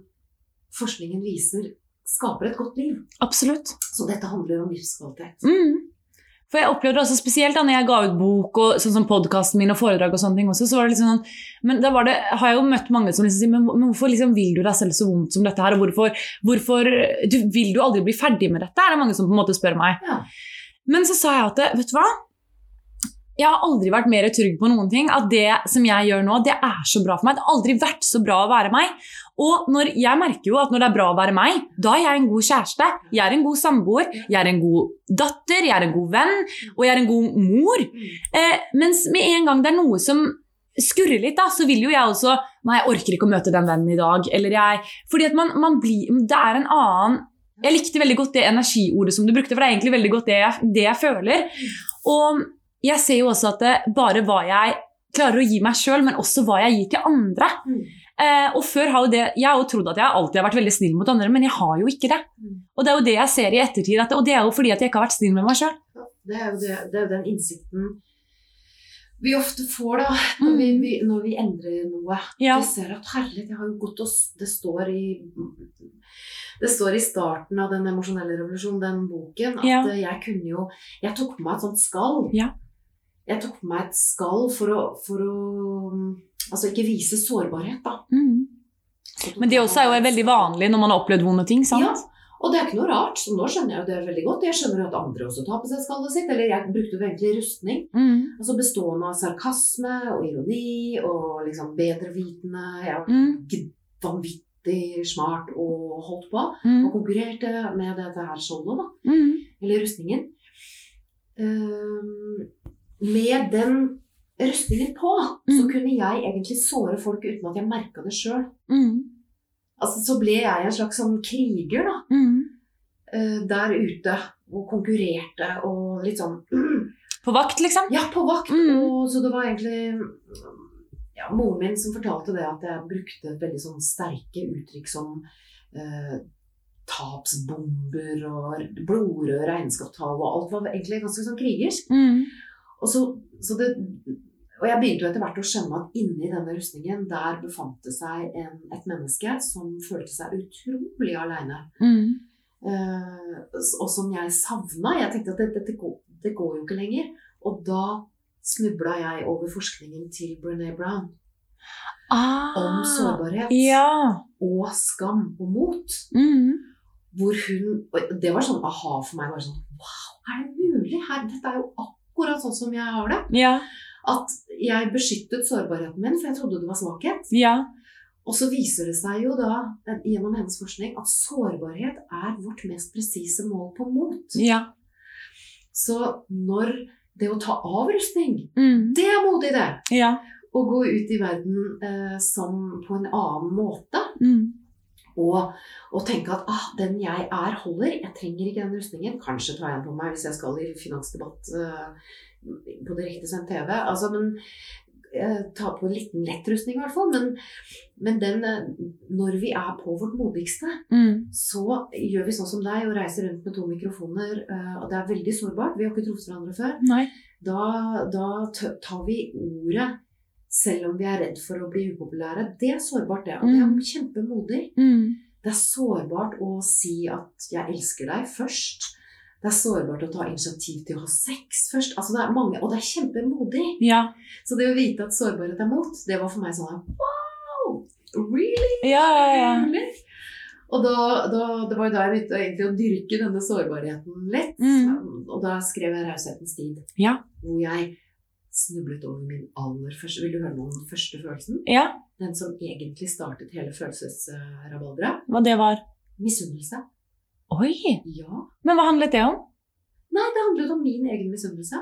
forskningen viser skaper et godt liv. Absolutt. Så dette handler om livskvalitet. Mm. For jeg opplevde også spesielt da når jeg ga ut bok og sånn som podkasten min og foredrag og sånne ting også, så var det liksom sånn Men da var det, har jeg jo møtt mange som liksom sier men, men hvorfor liksom vil du deg selv så vondt som dette her, og hvorfor, hvorfor du, vil du aldri bli ferdig med dette? er det mange som på en måte spør meg. Ja. Men så sa jeg at vet du hva? Jeg har aldri vært mer trygg på noen ting. At det som jeg gjør nå, det er så bra for meg. Det har aldri vært så bra å være meg. Og når, jeg merker jo at når det er bra å være meg, da er jeg en god kjæreste. Jeg er en god samboer. Jeg er en god datter. Jeg er en god venn. Og jeg er en god mor. Mm. Eh, mens med en gang det er noe som skurrer litt, da, så vil jo jeg også Nei, jeg orker ikke å møte den vennen i dag. Eller jeg Fordi at man, man blir Det er en annen Jeg likte veldig godt det energiordet som du brukte, for det er egentlig veldig godt det jeg, det jeg føler. Og jeg ser jo også at det bare hva jeg klarer å gi meg sjøl, men også hva jeg gir til andre. Mm. Eh, og før har jo det, Jeg har jo trodd at jeg alltid har vært veldig snill mot andre, men jeg har jo ikke det. Mm. Og det er jo det jeg ser i ettertid, at, og det er jo fordi at jeg ikke har vært snill med meg sjøl. Ja, Det er jo det, det er den innsikten vi ofte får da, når vi, vi, når vi endrer noe. Ja. Vi ser at herlighet, jeg har jo gått og Det står i det står i starten av Den emosjonelle revolusjonen, den boken, at Ja. jeg kunne jo Jeg tok på meg et sånt skall. Ja. Jeg tok på meg et skall for å, for å Altså ikke vise sårbarhet, da. Mm. Så Men det også er jo veldig vanlig når man har opplevd vonde ting. sant? Ja, og det er ikke noe rart. Så nå skjønner jeg jo det veldig godt. Jeg skjønner at andre også tar på seg skallet sitt. Eller jeg brukte jo egentlig rustning. Mm. Altså bestående av sarkasme og ironi og liksom bedrevitende. Jeg var Mm. vanvittig smart og holdt på. Og Mm. konkurrerte med dette her skjoldet, da. Mm. Eller rustningen. Ehm, med den rustningen på, så Mm. kunne jeg egentlig såre folk uten at jeg merka det sjøl. Mm. Altså, så ble jeg en slags sånn kriger, da. Mm. eh, der ute og konkurrerte og litt sånn På vakt, liksom? Ja, på vakt. Mm. Og, så det var egentlig ja, moren min som fortalte det at jeg brukte veldig sånn sterke uttrykk som eh, tapsbomber og blodrøde regnskapstall og alt var egentlig ganske sånn krigersk. Mm. Og, så, så det, og jeg begynte jo etter hvert å skjønne at inni denne rustningen der befant det seg en, et menneske som følte seg utrolig aleine. Mm. Uh, og som jeg savna. Jeg tenkte at dette, det, går, det går jo ikke lenger. Og da snubla jeg over forskningen til Brené Brown Ah. om sårbarhet Ja. og skam og mot. Mm. Hvor hun og Det var sånn aha for meg. Sånn, wow, er det mulig? Her, dette er jo akkurat sånn som jeg har det. Ja. At jeg beskyttet sårbarheten min, for jeg trodde det var svakhet. Ja. Og så viser det seg jo da, eh, gjennom hennes forskning, at sårbarhet er vårt mest presise mål på mot. Ja. Så når det å ta av rustning, Mm. det er modig, det! Ja. Å gå ut i verden eh, som på en annen måte. Mm. Og, og tenke at ah, den jeg er, holder. Jeg trenger ikke den rustningen. Kanskje tar jeg den på meg hvis jeg skal i finansdebatt uh, på direktesendt TV. Altså, men eh, ta på en liten lettrustning i hvert fall. Men, men den, eh, når vi er på vårt modigste, Mm. så gjør vi sånn som deg og reiser rundt med to mikrofoner. og det er veldig sårbart. Vi har ikke truffet hverandre før. Da, da tar vi ordet selv om vi er redd for å bli upopulære. Det er sårbart, det. Og det er Mm. kjempemodig. Mm. Det er sårbart å si at 'jeg elsker deg' først. Det er sårbart å ta initiativ til å ha sex først. Altså, det er mange, og det er kjempemodig. Ja. Så det å vite at sårbarhet er mot, det var for meg sånn Wow! Really? Ja, ja, ja. Really? Og da, da, det var jo da jeg begynte egentlig å dyrke denne sårbarheten litt. Mm. Og da skrev jeg 'Raushetens tid', Ja. hvor jeg snublet over min aller første Vil du høre noe om den første følelsen? ja. Den som egentlig startet hele følelsesrabalderet. Hva det var? Misunnelse. Oi! Ja. Men hva handlet det om? Nei, det handlet om min egen misunnelse.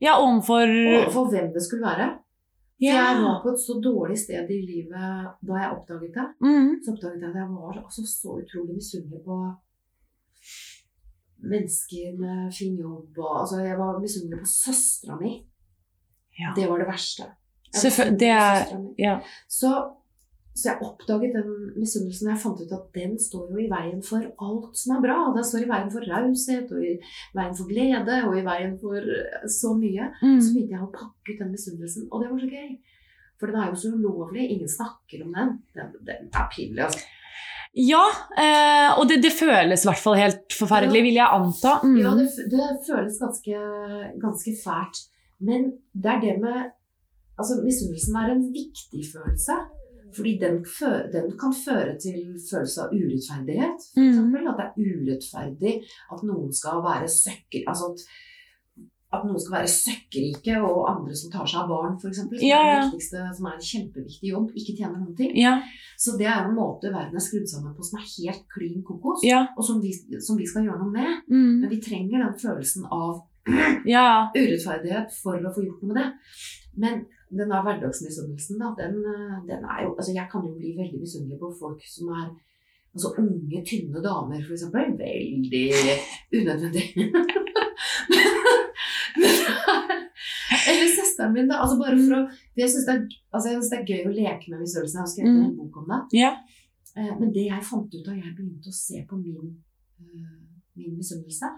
Ja, overfor Overfor for hvem det skulle være. Ja. jeg var på et så dårlig sted i livet da jeg oppdaget det. Mm. Så oppdaget jeg at jeg var altså så utrolig misunnelig på mennesker med fin jobb. Og, altså, jeg var misunnelig på søstera mi. Ja. Det var det verste. Det er- ja. Så, så jeg oppdaget den misunnelsen. Jeg fant ut at den står jo i veien for alt som er bra. Den står i veien for raushet, og i veien for glede, og i veien for eh, så mye. Mm. Så begynte jeg å pakke ut den misunnelsen, og det var så gøy. For den er jo så ulovlig. Ingen snakker om den. Den, den er pinlig, altså. Ja, eh, og det, det føles i hvert fall helt forferdelig, Ja. vil jeg anta. Mm. Ja, det, det føles ganske, ganske fælt. Men det er det med Altså, misunnelsen er en viktig følelse. Fordi den, den kan føre til følelse av urettferdighet. For Mm. eksempel. At det er urettferdig at noen skal være søkker... Altså at, at noen skal være søkkrike, og andre som tar seg av barn, f.eks. Som, Ja, ja. som er en kjempeviktig jobb, ikke tjener noen ting. Ja, Så det er en måte verden er skrudd sammen på som er helt klin kokos, og som vi, som vi skal gjøre noe med. Mm. Men vi trenger den følelsen av ja. urettferdighet for å få gjort noe med det. Men den der hverdagsmisunnelsen, da, den, eh, den er jo Altså, jeg kan jo bli veldig misunnelig på folk som er Altså unge, tynne damer, for eksempel. Veldig unødvendig. Eller søsteren min, da. Altså bare for å Jeg syns det, altså det er gøy å leke med misunnelsen. Jeg har skrevet Mm. en bok om det. Ja. Eh, Men det jeg fant ut da jeg begynte å se på min, eh, min misunnelse,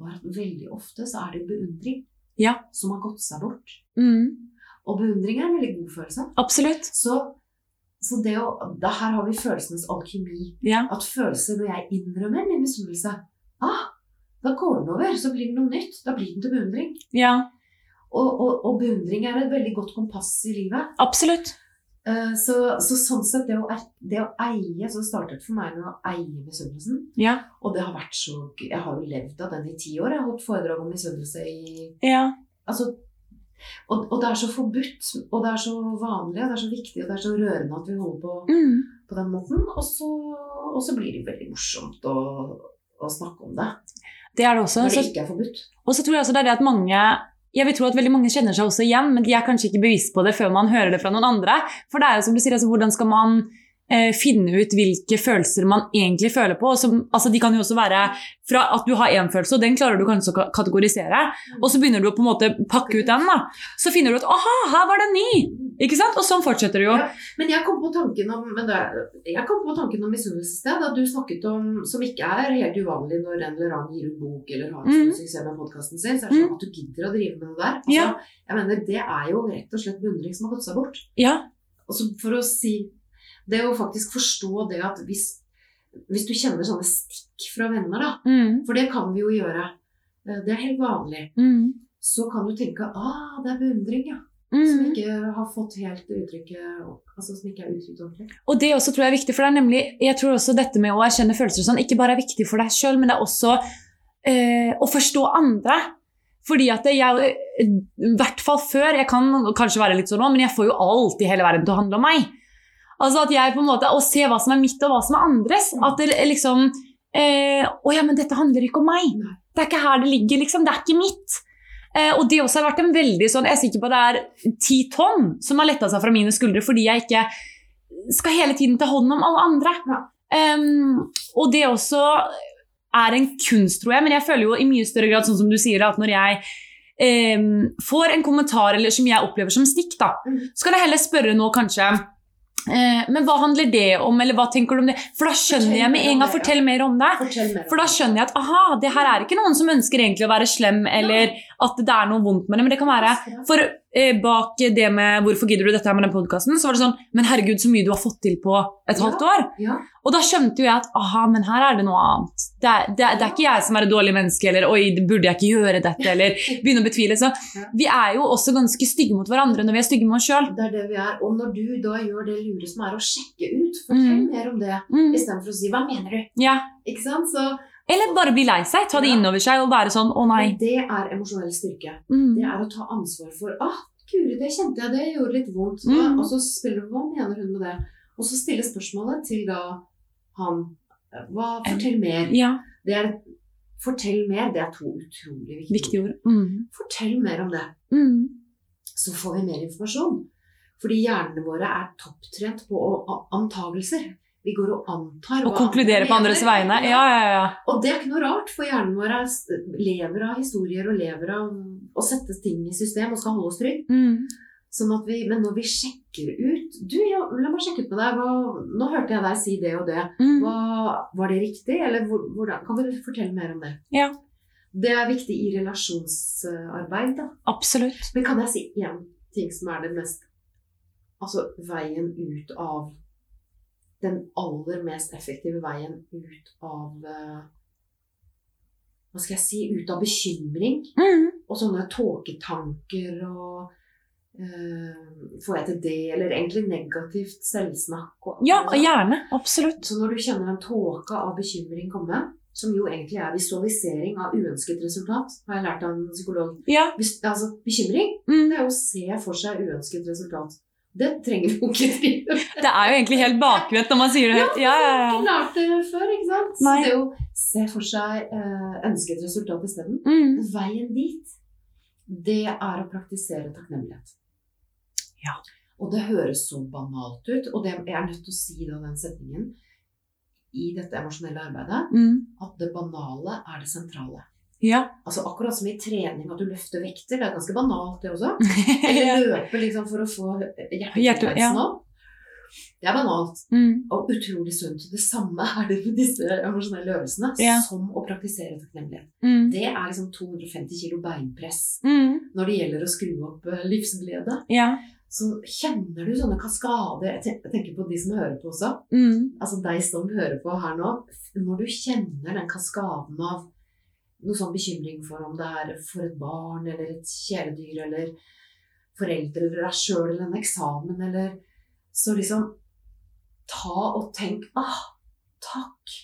var at veldig ofte så er det beundring Ja. som har gått seg bort. Mm. Og beundring er en veldig god følelse. Absolutt. Så, så det å, da her har vi følelsenes alkymi. Ja. At følelser, når jeg innrømmer min misunnelse, ah, da går den over, så blir det noe nytt. Da blir den til beundring. ja. Og, og, og beundring er et veldig godt kompass i livet. Absolutt. Eh, Så, så sånn sett, det å, det å eie Så startet for meg med å eie misunnelsen. Ja. Og det har vært så. Jeg har jo levd av den i ti år. Jeg har holdt foredrag om misunnelse i Ja. Altså og, og det er så forbudt, og det er så vanlig, og det er så viktig, og det er så rørende at vi holder på Mm. på den måten. Og så, og så blir det veldig morsomt å, å snakke om det Det er det også. når det ikke er forbudt. og så tror jeg også det er det at mange jeg vil tro at veldig mange kjenner seg også igjen, men de er kanskje ikke bevisst på det før man hører det fra noen andre. For det er jo som du sier, altså, hvordan skal man finne ut hvilke følelser man egentlig føler på? Som, altså, de kan jo også være fra at du har én følelse, og den klarer du kanskje å kategorisere, og så begynner du å på en måte pakke ut den. da. Så finner du at 'aha, her var det ny'. Ikke sant? Og sånn fortsetter det jo. Ja. Men jeg kom på tanken om, men det, jeg kom på tanken om misunnelsessted, da du snakket om, som ikke er helt uvanlig når en eller annen gir ut bok eller har en stor Mm. suksess med podkasten sin, så er det sånn at du gidder å drive med det der. Altså, Ja. Jeg mener, Det er jo rett og slett beundring som har gått seg bort. Ja. Altså for å si Det å faktisk forstå det at hvis, hvis du kjenner sånne stikk fra venner, da, Mm. for det kan vi jo gjøre, eh, det er helt vanlig, Mm. så kan du tenke ah, det er beundring, ja. Som Mm. ikke har fått helt uttrykket Altså som ikke er uttrykt ordentlig. Og det også tror jeg er viktig, for det er nemlig, jeg tror også dette med å erkjenne følelser og sånn, ikke bare er viktig for deg sjøl, men det er også eh, å forstå andre. Fordi at jeg, i hvert fall før, jeg kan kanskje være litt sånn nå, men jeg får jo alltid hele verden til å handle om meg. Altså at jeg på en måte, Å se hva som er mitt og hva som er andres. At det liksom eh, Å ja, men dette handler ikke om meg. Det er ikke her det ligger, liksom. Det er ikke mitt. Eh, og det også har vært en veldig sånn Jeg er sikker på at det er ti tonn som har letta seg fra mine skuldre fordi jeg ikke skal hele tiden ta hånd om alle andre. Ja. Um, og det også er en kunst, tror jeg, men jeg føler jo i mye større grad, sånn som du sier, at når jeg um, får en kommentar eller som jeg opplever som stikk, da, Mm. så kan jeg heller spørre nå kanskje men hva handler det om, eller hva tenker du om det? For da skjønner jeg med en gang, fortell mer om det. For da skjønner jeg at aha, det her er ikke noen som ønsker egentlig å være slem, eller at det er noe vondt med det. Men det kan være For eh, bak det med 'hvorfor gidder du dette her med den podkasten', så var det sånn 'men herregud, så mye du har fått til på et Ja. halvt år'. Ja. Og da skjønte jo jeg at aha, men her er det noe annet. Det er, det, det er ikke jeg som er et dårlig menneske, eller 'oi, burde jeg ikke gjøre dette', eller begynne å betvile. Så vi er jo også ganske stygge mot hverandre når vi er stygge med oss sjøl. Det er det vi er. Og når du da gjør det lure som er å sjekke ut, fortell Mm. mer om det, Mm. istedenfor å si 'hva mener du?' Ja. Ikke sant? Så Eller bare bli lei seg, ta det Ja. innover seg og være sånn 'å nei'. men det er emosjonell styrke. Mm. Det er å ta ansvar for 'ah, Guri, det kjente jeg, det gjorde litt vondt'. Mm. Og så spiller du 'hva mener hun med det?' Og så stille spørsmålet til da han hva, Fortell mer. Ja, Det er, fortell mer, det er to utrolig viktige viktige ord. Mm. Fortell mer om det. Mm. så får vi mer informasjon. Fordi hjernene våre er topptrent på antagelser. Vi går og antar Og konkluderer på andres vegne. Ja, ja, ja. Og det er ikke noe rart, for hjernen vår er, lever av historier og lever av å sette ting i system og skal holde oss trygg. Mm. Sånn at vi, men når vi sjekker ut Du, ja, la meg sjekke ut med deg. Hva, nå hørte jeg deg si det og det. Mm. Hva, var det riktig, eller hvor, hvordan? Kan du fortelle mer om det? Ja. Det er viktig i relasjonsarbeid. da. Absolutt. Men kan jeg si én ting som er det mest Altså veien ut av Den aller mest effektive veien ut av eh, Hva skal jeg si Ut av bekymring Mm. og sånne tåketanker og uh, Får jeg til det? Eller egentlig negativt selvsnakk. Og, Ja, gjerne. Absolutt. Så når du kjenner en tåke av bekymring komme, som jo egentlig er visualisering av uønsket resultat, har jeg lært av en psykolog Ja. Altså, Bekymring Mm. det er å se for seg uønsket resultat. Det trenger jo ikke drive med. Det er jo egentlig helt bakvendt når man sier det. Ja, ja, Jeg har ja. ikke lært det før, ikke sant? Nei. Så det å se for seg eh, ønsket resultat isteden. Mm. Veien dit, det er å praktisere takknemlighet. Ja. Og det høres så banalt ut, og det, jeg er nødt til å si da den setningen i dette emosjonelle arbeidet, Mm. at det banale er det sentrale. Ja. Altså Akkurat som i trening at du løfter vekter, det er ganske banalt det også. Eller løpe liksom for å få Hjerte- hjertefrekvensen opp. Det er banalt Mm. og utrolig sunt. Det samme er det med disse emosjonelle øvelsene Ja. som å praktisere takknemlighet. Mm. Det er liksom 250 kilo beinpress Mm. når det gjelder å skru opp eh, livsglede. Ja. Så kjenner du sånne kaskader Jeg jeg tenker på de som hører på også. Mm. Altså deg som hører på her nå. Når du kjenner den kaskaden av noe sånn bekymring for om det er for et barn eller et kjæledyr eller foreldre eller deg sjøl eller en eksamen eller Så liksom ta og tenk Ah, takk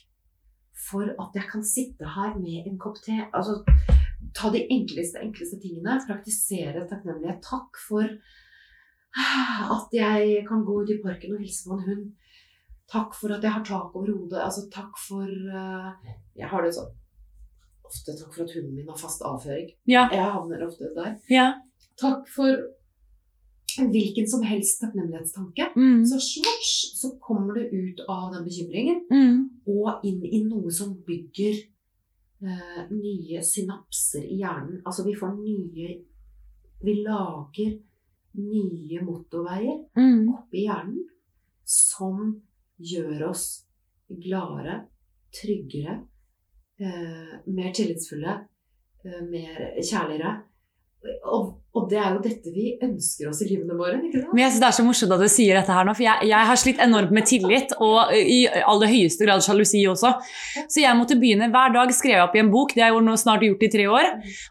for at jeg kan sitte her med en kopp te. Altså ta de enkleste, enkleste tingene. Praktisere takknemlighet. Takk for ah, at jeg kan gå ut i parken og hilse på en hund. Takk for at jeg har tak over hodet. Altså, takk for uh, Jeg har det sånn Ofte takk for at hunden min har fast avføring. Ja. Jeg havner ofte der. Ja. Takk for hvilken som helst takknemlighetstanke. Mm. Så swatch, så kommer det ut av den bekymringen Mm. og inn i noe som bygger eh, nye synapser i hjernen. Altså vi får nye Vi lager nye motorveier Mm. oppi hjernen som gjør oss gladere, tryggere, eh, mer tillitsfulle, eh, mer kjærligere. Og, og det er jo dette vi ønsker oss i livene våre. ikke sant? Men jeg synes Det er så morsomt at du sier dette her nå, for jeg, jeg har slitt enormt med tillit, og i aller høyeste grad sjalusi også. Så jeg måtte begynne hver dag skrev jeg opp i en bok, det har jeg nå snart gjort i tre år.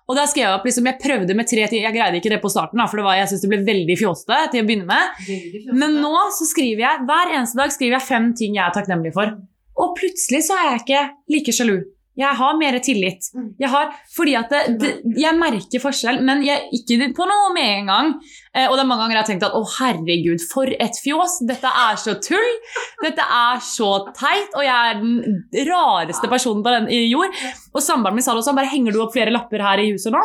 Og da skrev jeg opp liksom, jeg prøvde med tre ting, jeg greide ikke det på starten, da, for det var, jeg synes det ble veldig fjoste til å begynne med. Men nå så skriver jeg, hver eneste dag skriver jeg fem ting jeg er takknemlig for. Og plutselig så er jeg ikke like sjalu. Jeg har mer tillit. Mm. Jeg har, fordi at det, det, jeg merker forskjell, men jeg, ikke på noe med en gang. Eh, og det er mange ganger jeg har tenkt at å herregud, for et fjås. Dette er så tull. Dette er så teit, og jeg er den rareste personen på den i jord. Og samboeren min sa det også, bare henger du opp flere lapper her i huset nå?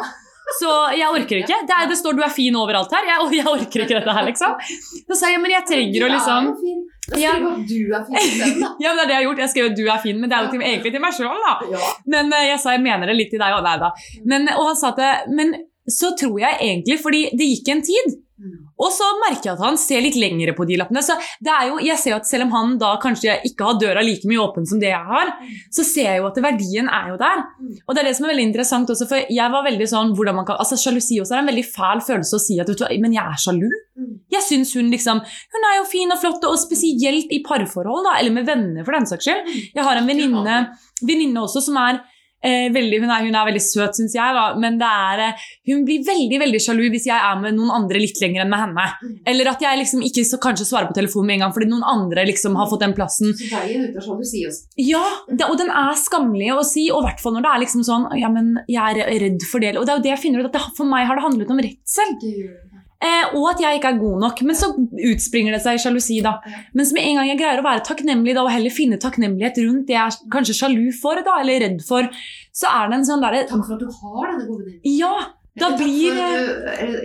Så jeg orker ikke. Det, er, det står 'du er fin' overalt her. Jeg, jeg orker ikke dette her, liksom. Så sa jeg men jeg trenger å liksom Ja. skriv at du er fin da. Ja, men det er det jeg har gjort. Jeg skrev at 'du er fin', men det er jo til, egentlig til meg sjøl, da. Ja. Men eh, jeg sa jeg mener det litt til deg òg. Nei da. Men, og han sa at Men så tror jeg egentlig, fordi det gikk en tid, Mm. Og så merker jeg at han ser litt lengre på de lappene. Så det er jo, jeg ser jo at selv om han da kanskje ikke har døra like mye åpen som det jeg har, så ser jeg jo at verdien er jo der. Og det er det som er veldig interessant også, for jeg var veldig sånn hvordan man kan, altså Sjalusi også er en veldig fæl følelse å si at vet du, hva, men jeg er sjalu. Jeg syns hun liksom Hun er jo fin og flott, og spesielt i parforhold, da, eller med venner for den saks skyld. Jeg har en venninne også som er eh, veldig, hun, er, hun er veldig søt, syns jeg, da, men det er, eh, hun blir veldig veldig sjalu hvis jeg er med noen andre litt lenger enn med henne. Eller at jeg liksom ikke så, kanskje svarer på telefonen med en gang fordi noen andre liksom har fått den plassen. Så veien ut av sjalusi også. Ja, det, og den er skammelig å si, og i hvert fall når det er liksom sånn Ja, men jeg er redd for det. Og det er jo det jeg finner ut, at det, for meg har det handlet om redsel. Eh, og at jeg ikke er god nok. Men så utspringer det seg sjalusi, da. Mens med en gang jeg greier å være takknemlig da, og heller finne takknemlighet rundt det jeg er kanskje sjalu for, da, eller redd for, så er det en sånn derre Takk for at du har denne gode venninnen. Ja! Da blir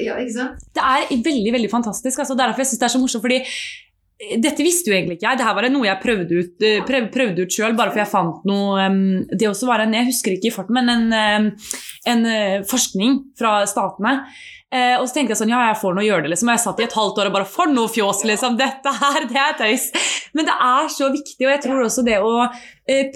Ja? Det er veldig veldig fantastisk. Altså, derfor jeg synes det er så morsomt. fordi eh, dette visste jo egentlig ikke jeg. Dette var noe jeg prøvde ut, eh, prøv, prøvde ut selv, bare for jeg fant noe Det også var en Jeg husker ikke i farten, men en, en eh, forskning fra statene. Eh, og så tenkte jeg sånn, ja, jeg får nå gjøre det, liksom. Og jeg satt i et halvt år og bare For noe fjås, liksom! Dette her, det er tøys! Men det er så viktig, og jeg tror også det å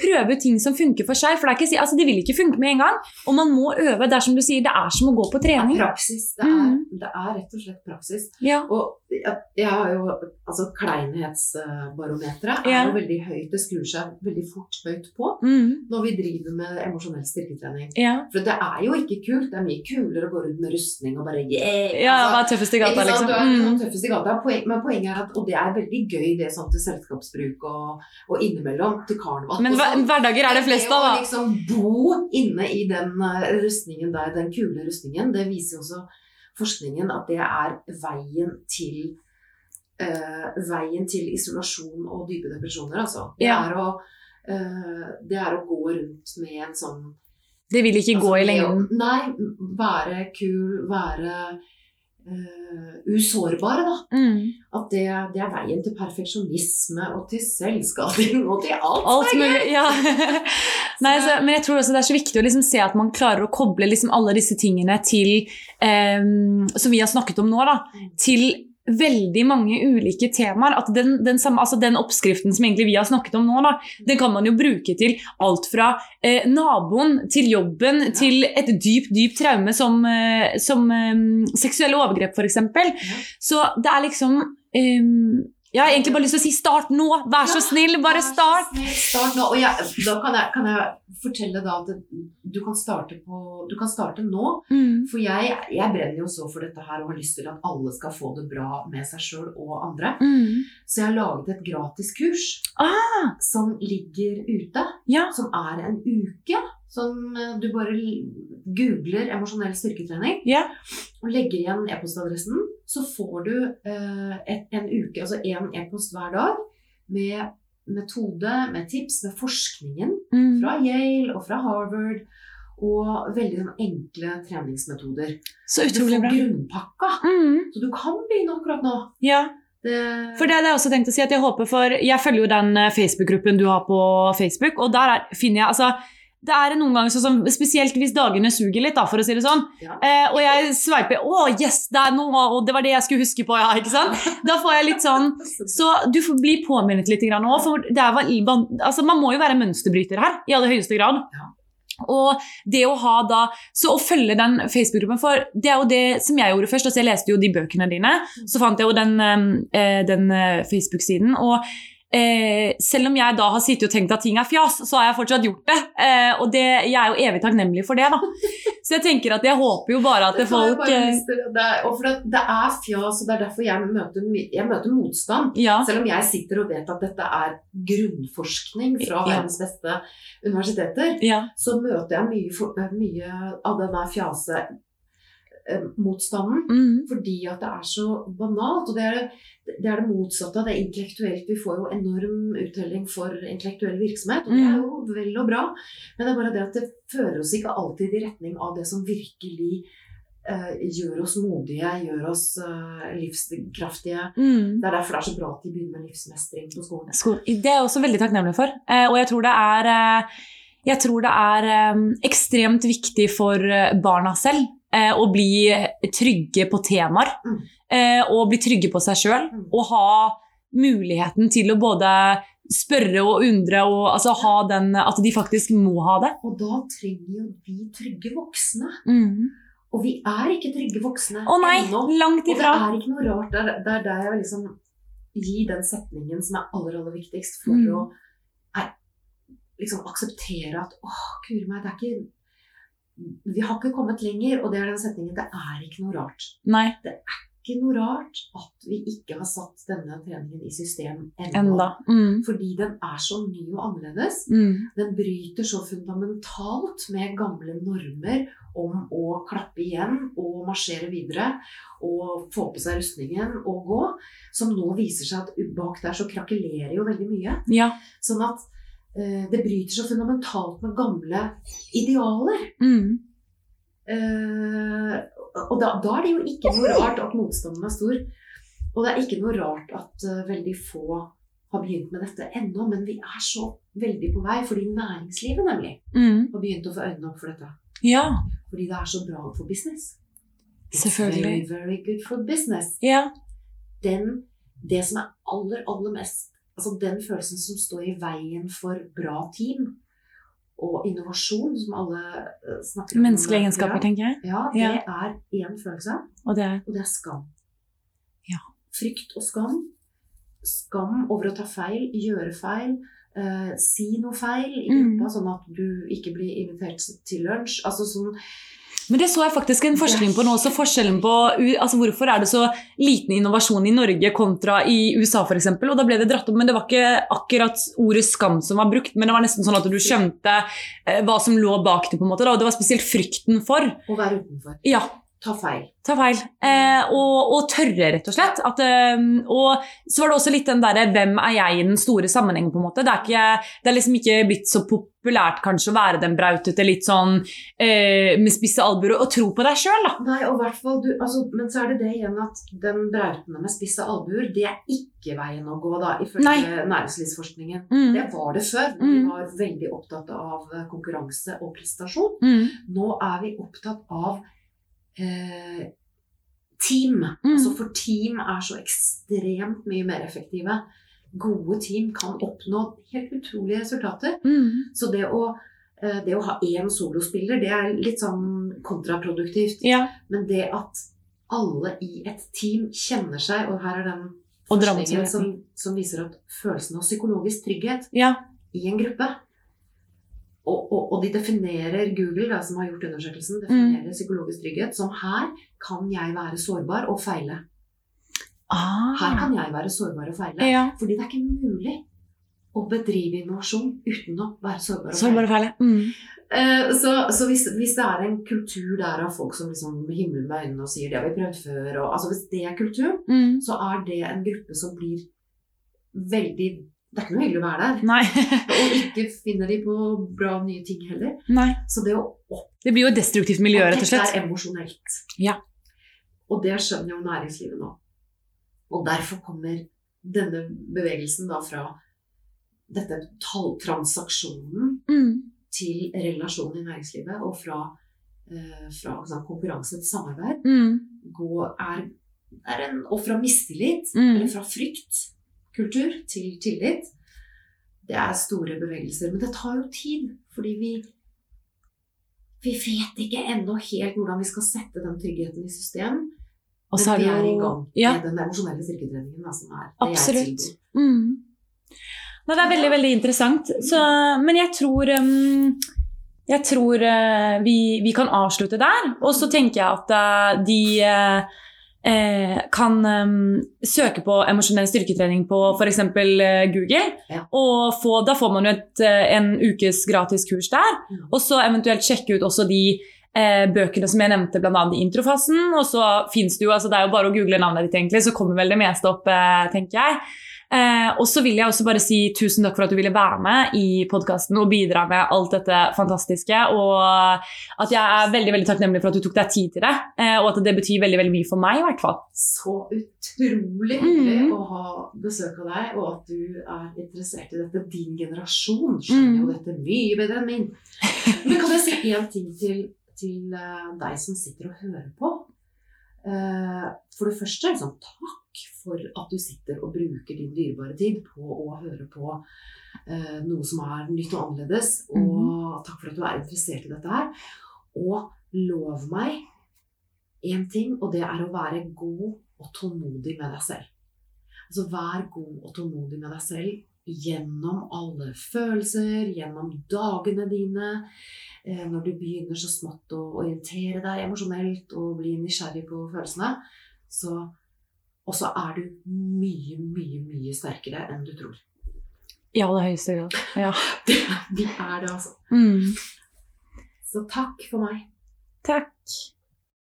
prøve ting som funker for seg. For det er ikke, altså, det vil ikke funke med en gang. Og man må øve. Det er som du sier, det er som å gå på Det er trening. praksis. Det er, Mm. det er rett og slett praksis. Ja. Og jeg, jeg har jo Altså, kleinhetsbarometeret Ja. er jo veldig høyt. Det skrur seg veldig fort høyt på Mm. når vi driver med emosjonell styrketrening. ja. For det er jo ikke kult. Det er mye kulere å gå rundt med rustning og bare yeah! Ja, altså, er tøffest i gata, liksom. Du er Mm. mm. tøffest i gata. Poen, men poenget er at Og det er veldig gøy, det sånn til selskapsbruk og, og innimellom til karneval. Men hver- hverdager er det flest av, da. Det å liksom bo inne i den eh, rustningen der, den kule rustningen, det viser jo også forskningen at det er veien til uh, veien til isolasjon og dype depresjoner, altså. Det, Ja. er å, uh, det er å gå rundt med en sånn Det vil ikke altså, gå i lengden. Nei, være kul, være eh, usårbare. da. Mm. At det, det er veien til perfeksjonisme og til selvskading og til alt. Alt mulig, ja. Nei, så, men jeg tror også det er så viktig å liksom se at man klarer å koble liksom alle disse tingene til um, Som vi har snakket om nå, da. Til veldig mange ulike temaer. At den, den, samme, altså den oppskriften som vi har snakket om nå, da, den kan man jo bruke til alt fra eh, naboen til jobben til et dypt, dypt traume som, eh, som eh, seksuelle overgrep, f.eks. Ja. Så det er liksom ehm, Jeg har egentlig bare lyst til å si start nå! Vær så snill, bare start! snill, Start nå. Og jeg, da kan jeg, kan jeg fortelle da at du kan starte, på, du kan starte nå. Mm. For jeg, jeg brenner jo så for dette her og har lyst til at alle skal få det bra med seg sjøl og andre. Mm. Så jeg har laget et gratis kurs Ah, som ligger ute. ja. Som er en uke. Som du bare googler emosjonell styrketrening. yeah. og legger igjen e-postadressen, så får du eh, et, en uke, altså én e-post hver dag med metode, med tips, med forskningen Mm. fra Yale og fra Harvard. Og veldig sånn enkle treningsmetoder. Så Du utrolig får bra. grunnpakka, Mm. så du kan begynne akkurat nå. Ja, Det, for det hadde jeg også tenkt å si at jeg håper for Jeg følger jo den eh, Facebook-gruppen du har på Facebook, og der er, finner jeg altså det er noen ganger sånn Spesielt hvis dagene suger litt, da, for å si det sånn. Ja. Eh, og jeg sveiper Å, yes! Det er noe, og det var det jeg skulle huske på, ja. ikke sant? Da får jeg litt sånn Så du får bli påminnet litt òg, for det er, altså, man må jo være mønsterbryter her, i aller høyeste grad. Ja. Og det å ha da Så å følge den Facebook-gruppen For det er jo det som jeg gjorde først. Altså jeg leste jo de bøkene dine. Så fant jeg jo den, eh, den eh, Facebook-siden. Og eh, selv om jeg da har sittet og tenkt at ting er fjas, så har jeg fortsatt gjort det. Eh, og det, jeg er jo evig takknemlig for det, da. Så jeg tenker at jeg håper jo bare at Det folk bare eh. Det er, og for det, det er fjas, og det er derfor jeg møter, jeg møter motstand. Ja. Selv om jeg sitter og vet at dette er grunnforskning fra Ja. verdens beste universiteter, ja. så møter jeg mye, mye av den av denne fjase-motstanden. Mm. Fordi at det er så banalt. Og det er det, er det motsatte av det intellektuelt. Vi får jo enorm uttelling for intellektuell virksomhet, og det er jo vel og bra. Men det er bare det at det fører oss ikke alltid i retning av det som virkelig Uh, gjør oss modige, gjør oss uh, livskraftige. Mm. Det er derfor det er så bra at de begynner med livsmestring på skolen. Sko- Det er jeg også veldig takknemlig for. Uh, og jeg tror det er, eh, jeg tror det er um, ekstremt viktig for eh, barna selv. Eh, å bli trygge på temaer. Mm. Eh, og bli trygge på seg sjøl. Mm. Og ha muligheten til å både spørre og undre, og altså ha den At de faktisk må ha det. Og da trenger jo vi trygge voksne. Mm. Og vi er ikke trygge voksne Å nei, ennå. langt Og det er ikke noe rart. Det er det er der jeg liksom gi den setningen som er aller, aller viktigst for Mm. å er, liksom akseptere at åh, guri meg, det er ikke Vi har ikke kommet lenger, og det er den setningen Det er ikke noe rart. Nei, Ikke noe rart at vi ikke har satt denne treningen i system ennå. Mm. Fordi den er så ny og annerledes. Mm. Den bryter så fundamentalt med gamle normer om å klappe igjen og marsjere videre og få på seg rustningen og gå, som nå viser seg at bak der så krakelerer jo veldig mye. Ja. Sånn at eh, det bryter så fundamentalt med gamle idealer. Mm. Eh, og da, da er det jo ikke noe rart at motstanden er stor. Og det er ikke noe rart at uh, veldig få har begynt med dette ennå, men vi er så veldig på vei, fordi næringslivet nemlig Mm. har begynt å få øynene opp for dette. Ja, Fordi det er så bra for business. Selvfølgelig. Very, very good for business. ja. Den, det som er aller, aller mest Altså den følelsen som står i veien for bra team og innovasjon, som alle eh, snakker om. Menneskelige egenskaper, tenker jeg. Ja, det Ja. er én følelse, Og det er og det er skam. Ja. Frykt og skam. Skam over å ta feil, gjøre feil, eh, si noe feil i Mm. sånn at du ikke blir invitert til lunsj. Altså sånn Men det så jeg faktisk en forskning på nå også. Forskjellen på altså Hvorfor er det så liten innovasjon i Norge kontra i USA f.eks.? Og da ble det dratt opp, men det var ikke akkurat ordet skam som var brukt, men det var nesten sånn at du skjønte eh, hva som lå bak det, på en måte. Da. Og det var spesielt frykten for. å være utenfor. Ja, Ta feil. ta feil. Eh, og, og tørre, rett og slett. At, eh, og så var det også litt den derre 'hvem er jeg' i den store sammenhengen, på en måte. Det er, ikke, det er liksom ikke blitt så populært kanskje å være den brautete, litt sånn eh, med spisse albuer, og tro på deg sjøl, da. Nei, og hvert fall du, altså, Men så er det det igjen at den brautende med spisse albuer, det er ikke veien å gå, da, ifølge Nei. næringslivsforskningen. Mm. Det var det før. Mm. Vi var veldig opptatt av konkurranse og prestasjon. Mm. Nå er vi opptatt av eh, team. Mm. Altså for team er så ekstremt mye mer effektive. Gode team kan oppnå helt utrolige resultater. Mm. Så det å, eh, det å ha én solospiller, det er litt sånn kontraproduktivt. Ja. Men det at alle i et team kjenner seg, og her er den forskningen som, som viser at følelsen av psykologisk trygghet ja. i en gruppe og, og, og de definerer Google, da, som har gjort undersøkelsen, definerer psykologisk trygghet som her kan jeg være sårbar og feile. Her Ah. kan jeg være sårbar og feile. ja. Fordi det er ikke mulig å bedrive innovasjon uten å være sårbar og er og feile. Mm. Eh, Så, så hvis, hvis det er en kultur der av folk som liksom himler med øynene og sier 'det har vi prøvd før', og, altså hvis det er kultur, Mm. så er det en gruppe som blir veldig Det er ikke noe hyggelig å være der. Og ikke finner de på bra nye ting heller. Nei. Så det å opp Det blir jo et destruktivt miljø, rett og slett. Det er emosjonelt. Ja. Og det skjønner jo næringslivet nå. Og derfor kommer denne bevegelsen da fra dette talltransaksjonen Mm. til relasjonen i næringslivet, og fra, eh, fra sånn, konkurranse til samarbeid, Mm. gå, er, er en, og fra mistillit, Mm. eller fra fryktkultur til tillit. Det er store bevegelser, men det tar jo tid, fordi vi vi vet ikke ennå helt hvordan vi skal sette den tryggheten i system. Og så men vi er i gang ja, med den emosjonelle styrketreningen. Som er det Absolutt. Mm. Nei, det er veldig, veldig interessant. Så, men jeg tror um, Jeg tror uh, vi, vi kan avslutte der. Og så tenker jeg at uh, de uh, kan um, søke på emosjonell styrketrening på f.eks. Uh, Google. Ja. Og få, da får man jo et, en ukes gratis kurs der. Mm. Og så eventuelt sjekke ut også de eh, bøkene som jeg nevnte, bl.a. i introfasen. Og så finnes det jo, altså det er jo bare å google navnet ditt, egentlig, så kommer vel det meste opp, eh, tenker jeg. Eh, og så vil jeg også bare si tusen takk for at du ville være med i podkasten og bidra med alt dette fantastiske. Og at jeg er veldig veldig takknemlig for at du tok deg tid til det. Eh, og at det betyr veldig veldig mye for meg, i hvert fall. Så utrolig hyggelig Mm. å ha besøk av deg, og at du er interessert i dette. Din generasjon skjønner jo Mm. dette mye bedre enn min. Men kan jeg si én ting til, til eh, deg som sitter og hører på. Eh, For det første, liksom, takk for at du sitter og bruker din dyrebare tid på å høre på eh, noe som er nytt og annerledes. Og takk for at du er interessert i dette her. Og lov meg én ting, og det er å være god og tålmodig med deg selv. Altså vær god og tålmodig med deg selv gjennom alle følelser, gjennom dagene dine. Eh, når du begynner så smått å orientere deg emosjonelt og bli nysgjerrig på følelsene, så og så er du mye, mye, mye sterkere enn du tror. I aller høyeste grad. Ja. Det, er det, altså. Mm. Så takk for meg. Takk.